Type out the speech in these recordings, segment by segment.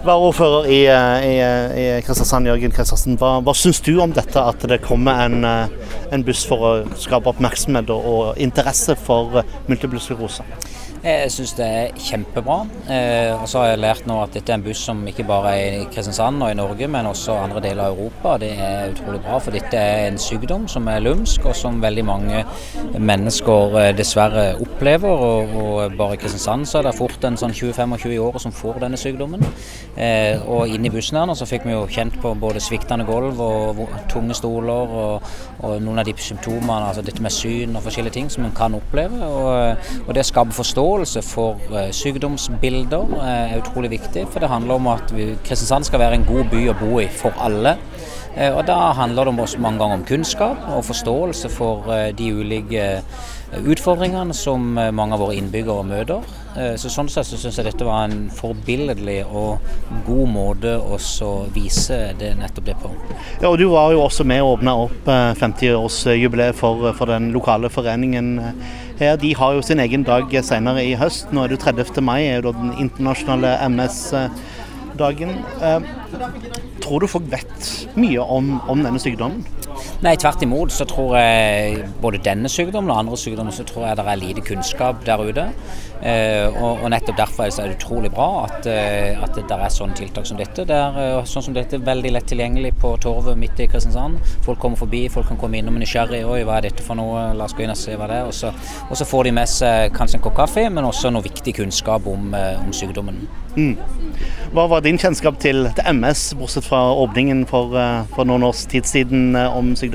Varaordfører i, i, i Kristiansand, Jørgen Kristiansen. Hva, hva syns du om dette at det kommer en, en buss for å skape oppmerksomhet og, og interesse for multiple sklerose? Jeg syns det er kjempebra. Eh, og så har jeg lært nå at dette er en buss som ikke bare er i Kristiansand og i Norge, men også andre deler av Europa. Det er utrolig bra, for dette er en sykdom som er lumsk, og som veldig mange mennesker eh, dessverre opplever. Og, og bare i Kristiansand så er det fort en sånn 20-25 i året som får denne sykdommen. Eh, og inn i bussen her nå så fikk vi jo kjent på både sviktende gulv og tunge stoler og, og noen av de symptomene, altså dette med syn og forskjellige ting som en kan oppleve. Og, og det skaper forståelse forståelse for uh, sykdomsbilder uh, er utrolig viktig. For det handler om at Kristiansand skal være en god by å bo i for alle. Uh, og Da handler det også mange ganger om kunnskap og forståelse for de ulike utfordringene som mange av våre innbyggere møter. Så Sånn sett så syns jeg dette var en forbilledlig og god måte å vise det, nettopp det på. Ja, og Du var jo også med å åpne opp 50-årsjubileet for, for den lokale foreningen her, de har jo sin egen dag senere i høst. Nå er det 30. mai, er jo den internasjonale MS-dagen. Eh, tror du folk vet mye om, om denne sykdommen? Nei, tvert imot så tror jeg både denne sykdommen og andre sykdommer så tror jeg det er lite kunnskap der ute. Eh, og, nettopp derfor er det utrolig bra at, eh, at det er sånne tiltak som dette. Det er eh, sånn som dette veldig lett tilgjengelig på Torvet midt i Kristiansand. Folk kommer forbi, folk kan komme innom nysgjerrig. Oi, hva er dette for noe? La oss gå inn og se hva det er. Og så, og så får de med seg kanskje en kopp kaffe, men også noe viktig kunnskap om, om sykdommen. Mm. Hva var din kjennskap til, til MS, bortsett fra åpningen for, for noen års tid siden om sykdommen?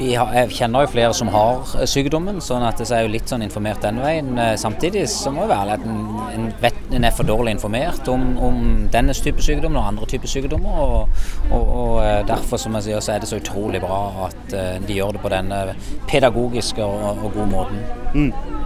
Vi har, jeg kjenner jo flere som har eh, sykdommen, sånn at jeg er jo litt sånn informert den veien. Eh, samtidig så må det være at en, en, vet, en er for dårlig informert om, om denne type sykdommer og andre typer sykdommer. Og, og, og, eh, Derfor som jeg sier, så er det så utrolig bra at de gjør det på denne pedagogiske og, og gode måten. Mm.